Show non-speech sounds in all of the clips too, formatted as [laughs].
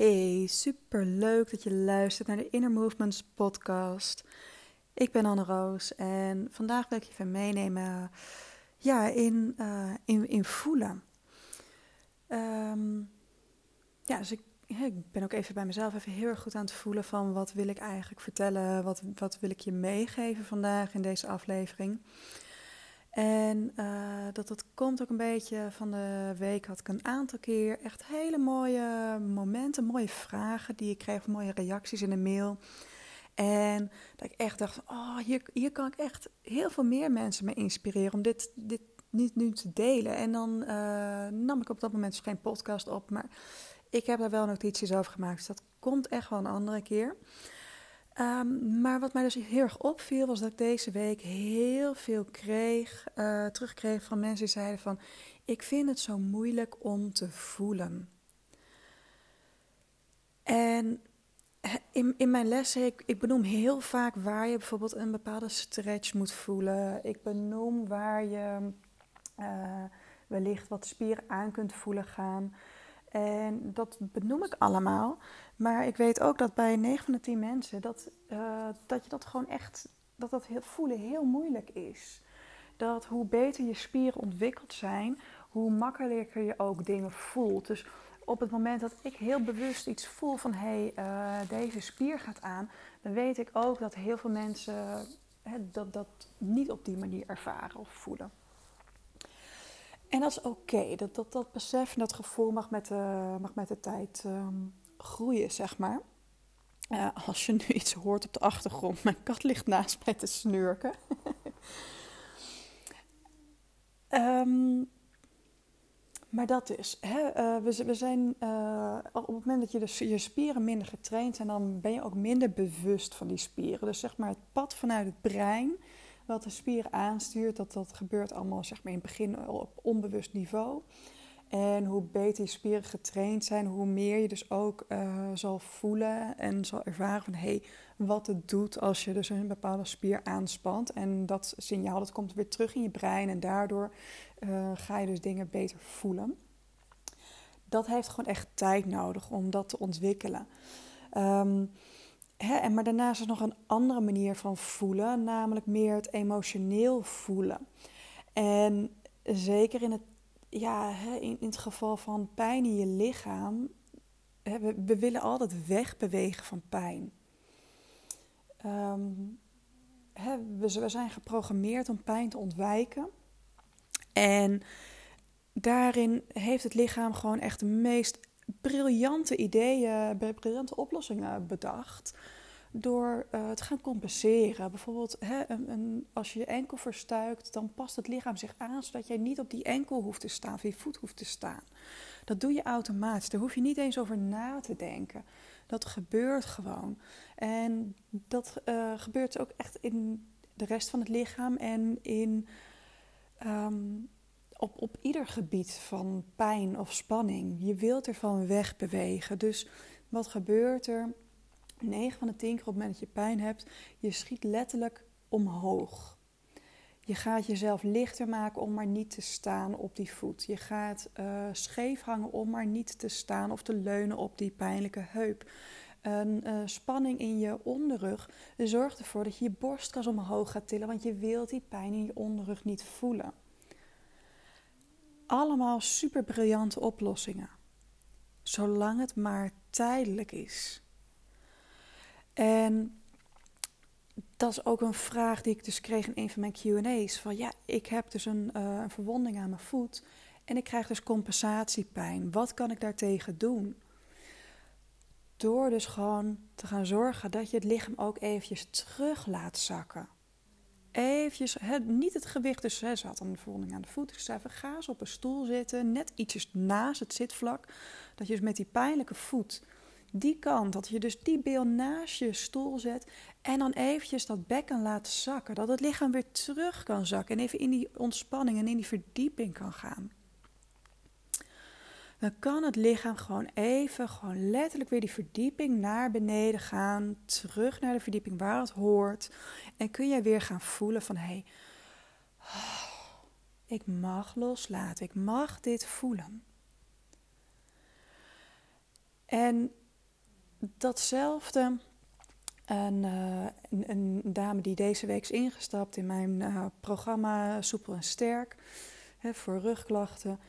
Hey, super leuk dat je luistert naar de Inner Movements podcast. Ik ben Anne Roos en vandaag wil ik je even meenemen ja, in, uh, in, in voelen. Um, ja, dus ik, ik ben ook even bij mezelf even heel erg goed aan het voelen van wat wil ik eigenlijk vertellen, wat, wat wil ik je meegeven vandaag in deze aflevering. En uh, dat, dat komt ook een beetje van de week had ik een aantal keer echt hele mooie momenten, mooie vragen die ik kreeg, mooie reacties in de mail. En dat ik echt dacht, oh, hier, hier kan ik echt heel veel meer mensen mee inspireren om dit, dit niet nu te delen. En dan uh, nam ik op dat moment dus geen podcast op, maar ik heb daar wel notities over gemaakt. Dus dat komt echt wel een andere keer. Um, maar wat mij dus heel erg opviel, was dat ik deze week heel veel kreeg, uh, terugkreeg van mensen die zeiden van... Ik vind het zo moeilijk om te voelen. En in, in mijn lessen, ik, ik benoem heel vaak waar je bijvoorbeeld een bepaalde stretch moet voelen. Ik benoem waar je uh, wellicht wat spieren aan kunt voelen gaan. En dat benoem ik allemaal. Maar ik weet ook dat bij 9 van de 10 mensen dat, uh, dat je dat gewoon echt, dat dat heel, voelen heel moeilijk is. Dat hoe beter je spieren ontwikkeld zijn, hoe makkelijker je ook dingen voelt. Dus op het moment dat ik heel bewust iets voel van hé, hey, uh, deze spier gaat aan, dan weet ik ook dat heel veel mensen hè, dat, dat niet op die manier ervaren of voelen. En dat is oké. Dat, dat, dat besef en dat gevoel mag met de, mag met de tijd um, groeien, zeg maar. Uh, als je nu [laughs] iets hoort op de achtergrond, mijn kat ligt naast mij te snurken. um, [laughs] maar dat is, hè, uh, we, we, zijn uh, op het moment dat je dus je spieren minder getraind zijn, dan ben je ook minder bewust van die spieren. Dus zeg maar het pad vanuit het brein wat de spier aanstuurt, dat, dat gebeurt allemaal zeg maar, in het begin op onbewust niveau. En hoe beter je spieren getraind zijn, hoe meer je dus ook uh, zal voelen en zal ervaren van hé, hey, wat het doet als je dus een bepaalde spier aanspant. En dat signaal dat komt weer terug in je brein en daardoor uh, ga je dus dingen beter voelen. Dat heeft gewoon echt tijd nodig om dat te ontwikkelen. Um, Hè, en maar daarnaast is nog een andere manier van voelen, namelijk meer het emotioneel voelen. En zeker in het, ja, in, in het geval van pijn in je lichaam, hè, we, we, willen altijd wegbewegen van pijn. Hè, we, we zijn geprogrammeerd om pijn te ontwijken. En daarin heeft het lichaam gewoon echt de meest briljante ideeën, briljante oplossingen bedacht. Door uh, te gaan compenseren. Bijvoorbeeld, hè, een, als je je enkel verstuikt, dan past het lichaam zich aan zodat jij niet op die enkel hoeft te staan of je voet hoeft te staan. Dat doe je automatisch. Daar hoef je niet eens over na te denken. Dat gebeurt gewoon. En dat uh, gebeurt ook echt in de rest van het lichaam en in. Um, op, op ieder gebied van pijn of spanning. Je wilt ervan wegbewegen. Dus wat gebeurt er? 9 van de 10 keer op het moment dat je pijn hebt, je schiet letterlijk omhoog. Je gaat jezelf lichter maken om maar niet te staan op die voet. Je gaat uh, scheef hangen om maar niet te staan of te leunen op die pijnlijke heup. Een uh, spanning in je onderrug zorgt ervoor dat je je borstkas omhoog gaat tillen, want je wilt die pijn in je onderrug niet voelen allemaal super briljante oplossingen. Zolang het maar tijdelijk is. En dat is ook een vraag die ik dus kreeg in een van mijn QA's. Van ja, ik heb dus een, uh, een verwonding aan mijn voet en ik krijg dus compensatiepijn. Wat kan ik daartegen doen? Door dus gewoon te gaan zorgen dat je het lichaam ook eventjes terug laat zakken eventjes, niet het gewicht, dus he, ze had een verwonding aan de voet. Ga eens op een stoel zitten, net ietsjes naast het zitvlak. Dat je dus met die pijnlijke voet die kant, dat je dus die beel naast je stoel zet en dan eventjes dat bekken laat zakken. Dat het lichaam weer terug kan zakken en even in die ontspanning en in die verdieping kan gaan dan kan het lichaam gewoon even, gewoon letterlijk weer die verdieping naar beneden gaan, terug naar de verdieping waar het hoort. En kun je weer gaan voelen van hé, hey, [sighs] ik mag loslaten, ik mag dit voelen. En datzelfde, een, uh, een, een, dame die deze week is ingestapt in mijn uh, programma Soepel en Sterk hè, voor rugklachten.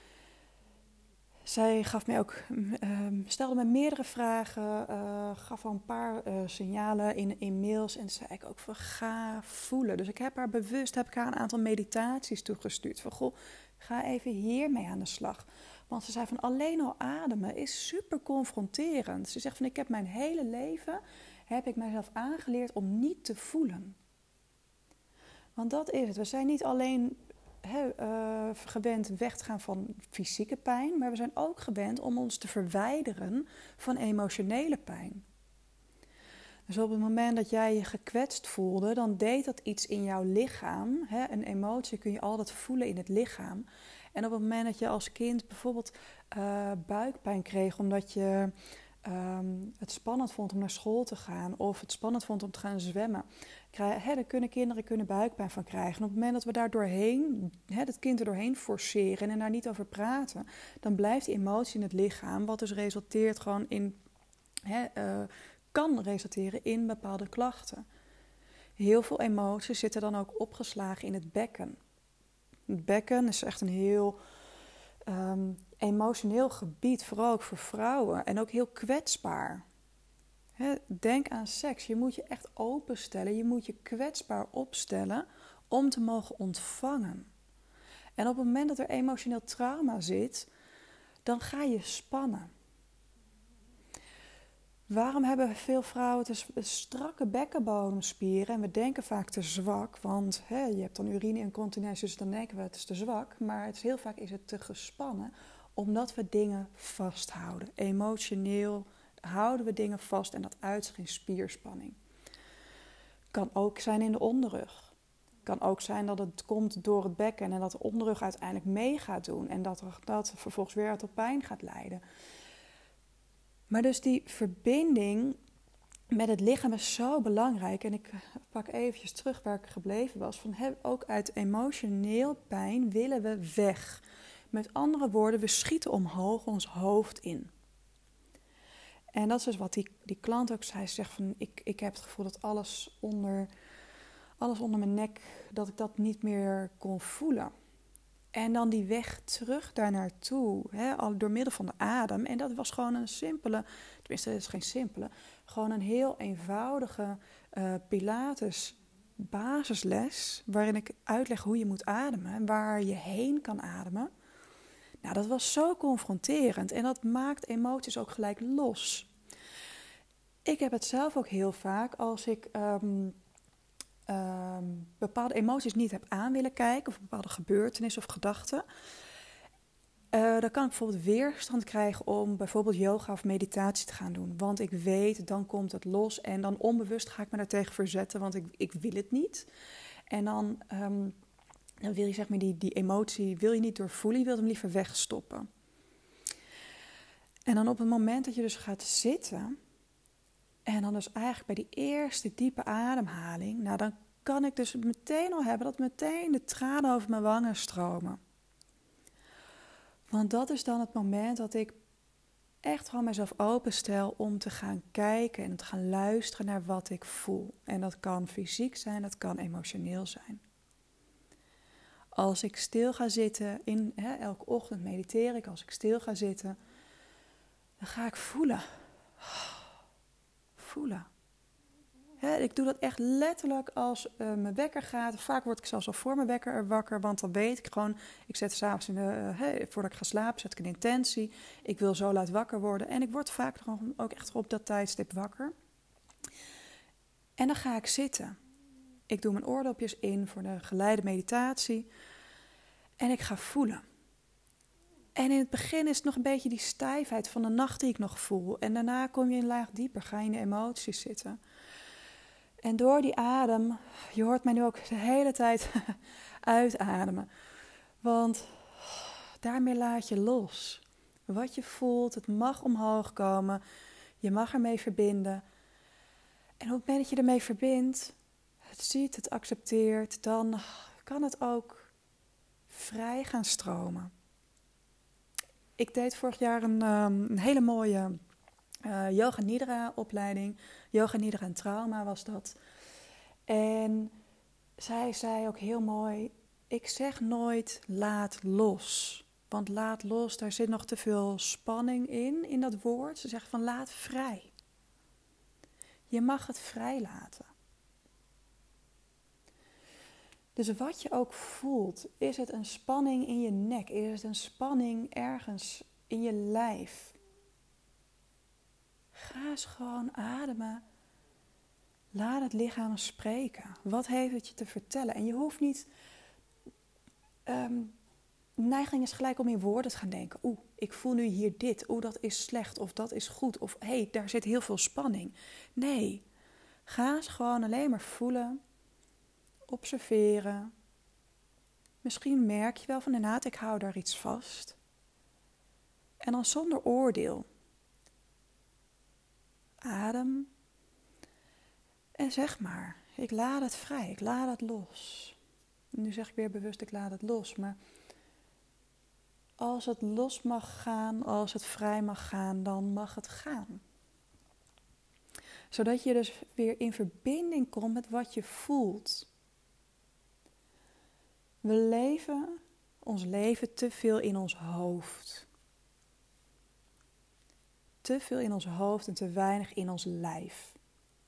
Zij gaf mij ook, uh, stelde me meerdere vragen, uh, gaf al een paar uh, signalen in, in mails en zei ik ook van ga voelen. Dus ik heb haar bewust, heb ik haar een aantal meditaties toegestuurd. Van goh, ga even hiermee aan de slag. Want ze zei van alleen al ademen is super confronterend. Ze zegt van ik heb mijn hele leven, heb ik mijzelf aangeleerd om niet te voelen. Want dat is het. We zijn niet alleen uh, gewend weg te gaan van fysieke pijn, maar we zijn ook gewend om ons te verwijderen van emotionele pijn. Dus op het moment dat jij je gekwetst voelde, dan deed dat iets in jouw lichaam. Een emotie kun je altijd voelen in het lichaam. En op het moment dat je als kind bijvoorbeeld uh, buikpijn kreeg omdat je um, het spannend vond om naar school te gaan of het spannend vond om te gaan zwemmen, krijgen, dan kunnen kinderen kunnen buikpijn van krijgen. En op het moment dat we daar doorheen, hè, het kind er doorheen forceren en daar niet over praten, dan blijft die emotie in het lichaam, wat dus resulteert gewoon in, hè, uh, kan resulteren in bepaalde klachten. Heel veel emoties zitten dan ook opgeslagen in het bekken. Het bekken is echt een heel um, emotioneel gebied, vooral ook voor vrouwen, en ook heel kwetsbaar. denk aan seks. Je moet je echt openstellen. Je moet je kwetsbaar opstellen om te mogen ontvangen. En op het moment dat er emotioneel trauma zit, dan ga je spannen. Waarom hebben veel vrouwen te strakke bekkenbodemspieren en we denken vaak te zwak? Want je hebt dan urine-incontinentie, dus dan denken we het is te zwak. Maar het is, heel vaak is het te gespannen, omdat we dingen vasthouden. Emotioneel houden we dingen vast en dat uit in spierspanning. Kan ook zijn in de onderrug. Kan ook zijn dat het komt door het bekken en dat de onderrug uiteindelijk mee gaat doen en dat dat vervolgens weer tot pijn gaat leiden. Maar dus die verbinding met het lichaam is zo belangrijk. En ik pak eventjes terug waar ik gebleven was. Van ook uit emotioneel pijn willen we weg. Met andere woorden, we schieten omhoog ons hoofd in. En dat is dus wat die, die klant ook zei. Ze zegt van, ik, ik heb het gevoel dat alles onder, alles onder mijn nek, dat ik dat niet meer kon voelen. En dan die weg terug daar naartoe, hè, door middel van de adem. En dat was gewoon een simpele, tenminste, het is geen simpele, gewoon een heel eenvoudige uh, Pilates basisles. Waarin ik uitleg hoe je moet ademen en waar je heen kan ademen. Nou, dat was zo confronterend en dat maakt emoties ook gelijk los. Ik heb het zelf ook heel vaak als ik um, Ehm, bepaalde emoties niet heb aan willen kijken, of bepaalde gebeurtenissen of gedachten, uh, dan kan ik bijvoorbeeld weerstand krijgen om bijvoorbeeld yoga of meditatie te gaan doen. Want ik weet, dan komt het los en dan onbewust ga ik me daartegen verzetten, want ik, ik wil het niet. En dan, ehm, dan wil je zeg die, die emotie wil je niet doorvoelen, je wilt hem liever wegstoppen. En dan op het moment dat je dus gaat zitten, en dan dus eigenlijk bij die eerste diepe ademhaling, nou dan kan ik dus meteen al hebben dat meteen de tranen over mijn wangen stromen. Want dat is dan het moment dat ik echt gewoon mezelf openstel om te gaan kijken en te gaan luisteren naar wat ik voel. En dat kan fysiek zijn, dat kan emotioneel zijn. Als ik stil ga zitten, in, hè, elke ochtend mediteer ik, als ik stil ga zitten, dan ga ik voelen voelen. ik doe dat echt letterlijk als uh, mijn wekker gaat. Vaak word ik zelfs al voor mijn wekker wakker, want dan weet ik gewoon, ik zet s'avonds in de, uh, voordat ik ga slapen, zet ik een intentie. Ik wil zo laat wakker worden. En ik word vaak ook echt op dat tijdstip wakker. En dan ga ik zitten. Ik doe mijn oordopjes in voor de geleide meditatie. En ik ga voelen. En in het begin is het nog een beetje die stijfheid van de nacht die ik nog voel. En daarna kom je een laag dieper, ga je in de emoties zitten. En door die adem, je hoort mij nu ook de hele tijd [laughs] uitademen. Want daarmee laat je los. Wat je voelt, het mag omhoog komen. Je mag ermee verbinden. En op het moment dat je ermee verbindt, het ziet, het accepteert, dan kan het ook vrij gaan stromen. Ik deed vorig jaar een, ehm, een hele mooie uh, yoga nidra opleiding. Yoga nidra en trauma was dat. En zij zei ook heel mooi: Ik zeg nooit laat los. Want laat los, daar zit nog te veel spanning in, in dat woord. Ze zegt van laat vrij. Je mag het vrij laten. Dus wat je ook voelt, is het een spanning in je nek? Is het een spanning ergens in je lijf? Ga eens gewoon ademen. Laat het lichaam spreken. Wat heeft het je te vertellen? En je hoeft niet. Um, neiging is gelijk om in woorden te gaan denken. Oeh, ik voel nu hier dit. Oeh, dat is slecht of dat is goed. Of hé, hey, daar zit heel veel spanning. Nee, ga eens gewoon alleen maar voelen observeren. Misschien merk je wel van inderdaad, ik hou daar iets vast. En dan zonder oordeel. Adem. En zeg maar, ik laat het vrij, ik laat het los. Nu zeg ik weer bewust, ik laat het los. Maar als het los mag gaan, als het vrij mag gaan, dan mag het gaan. Zodat je dus weer in verbinding komt met wat je voelt. We leven ons leven te veel in ons hoofd. Te veel in ons hoofd en te weinig in ons lijf.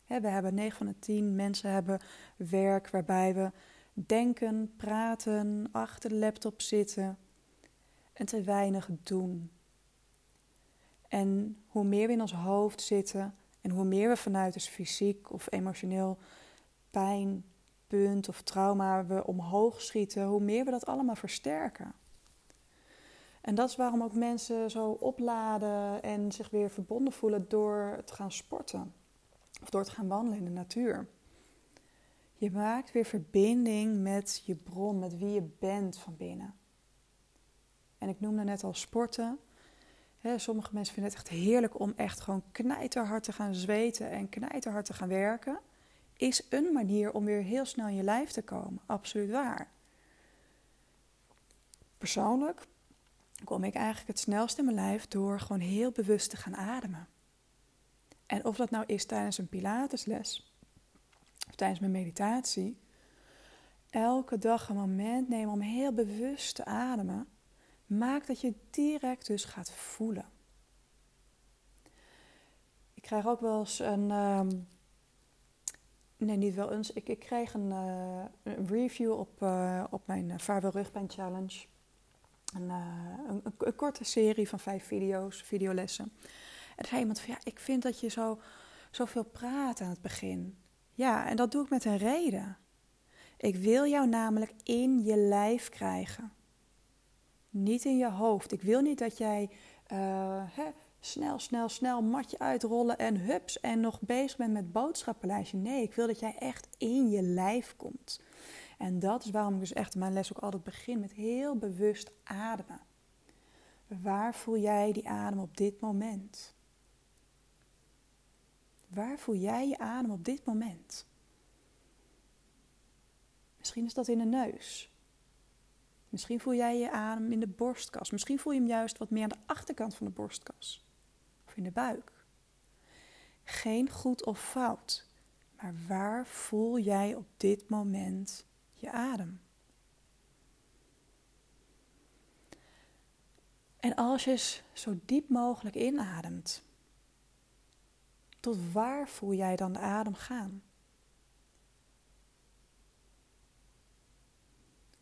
we hebben 9 van de 10 mensen hebben werk waarbij we denken, praten, achter de laptop zitten en te weinig doen. En hoe meer we in ons hoofd zitten en hoe meer we vanuit dus fysiek of emotioneel pijn of trauma we omhoog schieten, hoe meer we dat allemaal versterken. En dat is waarom ook mensen zo opladen en zich weer verbonden voelen door te gaan sporten of door te gaan wandelen in de natuur. Je maakt weer verbinding met je bron, met wie je bent van binnen. En ik noemde net al sporten. sommige mensen vinden het echt heerlijk om echt gewoon knijterhard te gaan zweten en knijterhard te gaan werken is een manier om weer heel snel in je lijf te komen. Absoluut waar. Persoonlijk kom ik eigenlijk het snelst in mijn lijf door gewoon heel bewust te gaan ademen. En of dat nou is tijdens een Pilatesles of tijdens mijn meditatie, elke dag een moment nemen om heel bewust te ademen, maakt dat je direct dus gaat voelen. Ik krijg ook wel eens een, ehm, Nee, niet wel eens. Ik, ik kreeg een, uh, een review op, uh, op mijn uh, Vaarwel Rugpijn Challenge. Een, een, een, korte serie van vijf video's, videolessen. En zei iemand van, ja, ik vind dat je zo, zoveel praat aan het begin. Ja, en dat doe ik met een reden. Ik wil jou namelijk in je lijf krijgen. Niet in je hoofd. Ik wil niet dat jij snel, snel, snel matje uitrollen en hups en nog bezig bent met boodschappenlijstje. Nee, ik wil dat jij echt in je lijf komt. En dat is waarom ik dus echt mijn les ook altijd begin met heel bewust ademen. Waar voel jij die adem op dit moment? Waar voel jij je adem op dit moment? Misschien is dat in de neus. Misschien voel jij je adem in de borstkas. Misschien voel je hem juist wat meer aan de achterkant van de borstkas in de buik. Geen goed of fout, maar waar voel jij op dit moment je adem? En als je zo diep mogelijk inademt, tot waar voel jij dan de adem gaan?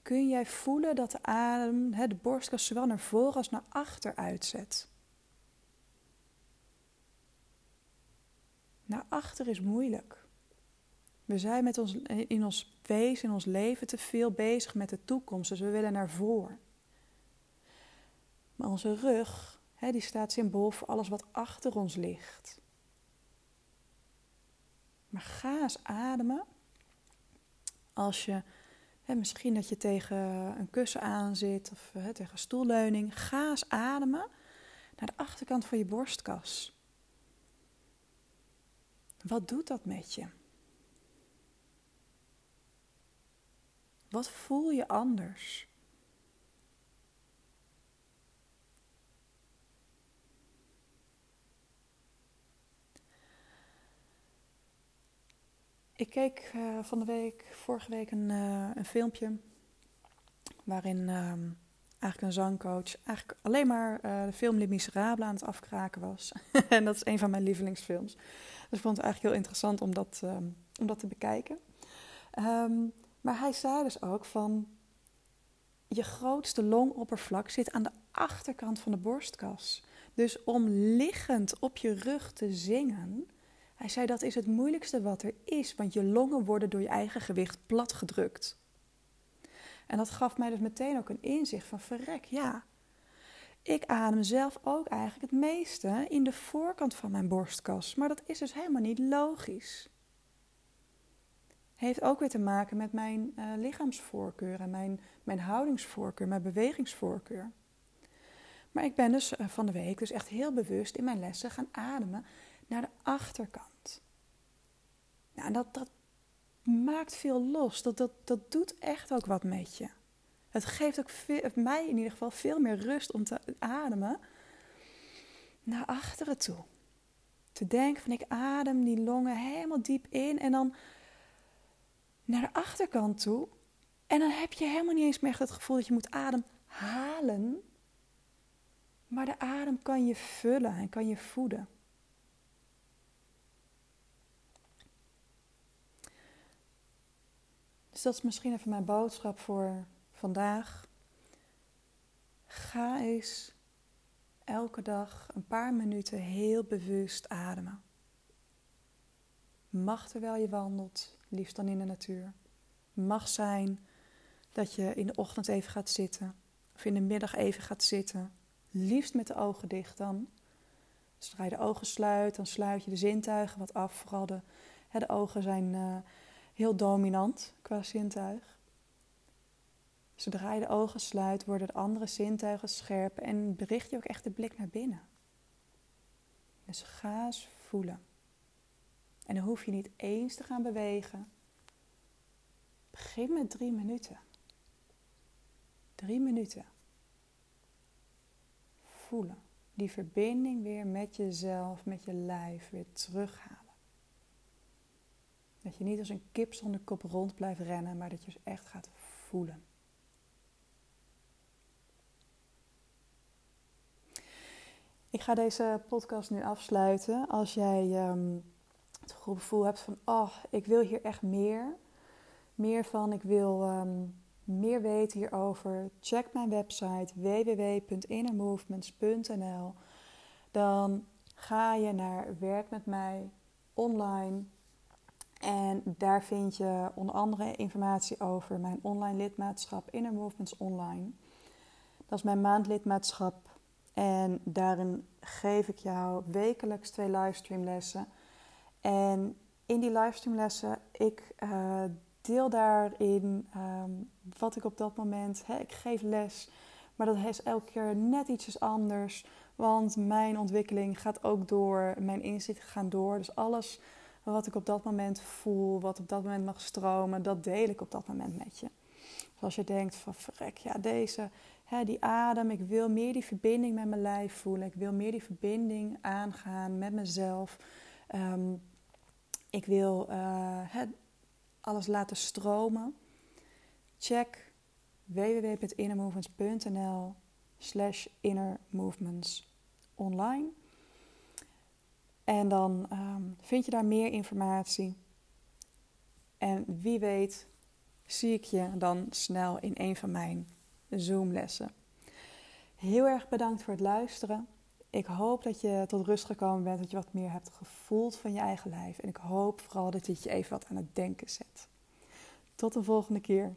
Kun jij voelen dat de adem de borstkas zowel naar voren als naar achter uitzet? Naar achter is moeilijk. We zijn met ons, in ons wezen, in ons leven, te veel bezig met de toekomst. Dus we willen naar voren. Maar onze rug, hè, die staat symbool voor alles wat achter ons ligt. Maar ga eens ademen. Als je, hè, misschien dat je tegen een kussen aan zit of hè, tegen een stoelleuning. Ga eens ademen naar de achterkant van je borstkas. Wat doet dat met je? Wat voel je anders? Ik keek eh, van de week, vorige week, een, eh, een filmpje waarin ehm, eigenlijk een zangcoach eigenlijk alleen maar uh, de film Les Miserables aan het afkraken was. [laughs] en dat is een van mijn lievelingsfilms. Dus ik vond het eigenlijk heel interessant om dat, um, om dat te bekijken. Um, maar hij zei dus ook van je grootste longoppervlak zit aan de achterkant van de borstkas. Dus om liggend op je rug te zingen, hij zei dat is het moeilijkste wat er is, want je longen worden door je eigen gewicht platgedrukt. En dat gaf mij dus meteen ook een inzicht van verrek, ja. Ik adem zelf ook eigenlijk het meeste in de voorkant van mijn borstkas, maar dat is dus helemaal niet logisch. Heeft ook weer te maken met mijn uh, lichaamsvoorkeur en mijn, mijn houdingsvoorkeur, mijn bewegingsvoorkeur. Maar ik ben dus uh, van de week dus echt heel bewust in mijn lessen gaan ademen naar de achterkant. Nou, en dat, dat maakt veel los. Dat, dat, dat doet echt ook wat met je. Het geeft ook veel, mij in ieder geval veel meer rust om te ademen naar achteren toe. Te denken van ik adem die longen helemaal diep in en dan naar de achterkant toe. En dan heb je helemaal niet eens meer het gevoel dat je moet adem halen. Maar de adem kan je vullen en kan je voeden. Dus dat is misschien even mijn boodschap voor vandaag. Ga eens elke dag een paar minuten heel bewust ademen. Mag terwijl je wandelt, liefst dan in de natuur. Mag zijn dat je in de ochtend even gaat zitten of in de middag even gaat zitten. Liefst met de ogen dicht dan. Zodra je de ogen sluit, dan sluit je de zintuigen wat af. Vooral de, hè, de ogen zijn uh, heel dominant qua zintuig. Zodra je de ogen sluit, worden de andere zintuigen scherp en bericht je ook echt de blik naar binnen. Dus ga eens voelen. En dan hoef je niet eens te gaan bewegen. Begin met drie minuten. Drie minuten. Voelen. Die verbinding weer met jezelf, met je lijf weer terughalen. Dat je niet als een kip zonder kop rond blijft rennen, maar dat je dus echt gaat voelen. Ik ga deze podcast nu afsluiten. Als jij um, het gevoel hebt van, oh, ik wil hier echt meer. Meer van, ik wil um, meer weten hierover. Check mijn website www.innermovements.nl. Dan ga je naar Werk met mij online. En daar vind je onder andere informatie over mijn online lidmaatschap Inner Movements Online. Dat is mijn maandlidmaatschap. En daarin geef ik jou wekelijks twee livestreamlessen. En in die livestreamlessen, ik uh, deel daarin um, wat ik op dat moment, hè, ik geef les, maar dat is elke keer net ietsjes anders. Want mijn ontwikkeling gaat ook door, mijn inzichten gaan door. Dus alles wat ik op dat moment voel, wat op dat moment mag stromen, dat deel ik op dat moment met je. Dus als je denkt van verrek, ja deze, hè, die adem, ik wil meer die verbinding met mijn lijf voelen. Ik wil meer die verbinding aangaan met mezelf. Um, ik wil uh, alles laten stromen. Check www.innermovements.nl slash innermovements online. En dan um, vind je daar meer informatie. En wie weet zie ik je dan snel in een van mijn Zoom-lessen. Heel erg bedankt voor het luisteren. Ik hoop dat je tot rust gekomen bent, dat je wat meer hebt gevoeld van je eigen lijf. En ik hoop vooral dat dit je even wat aan het denken zet. Tot de volgende keer.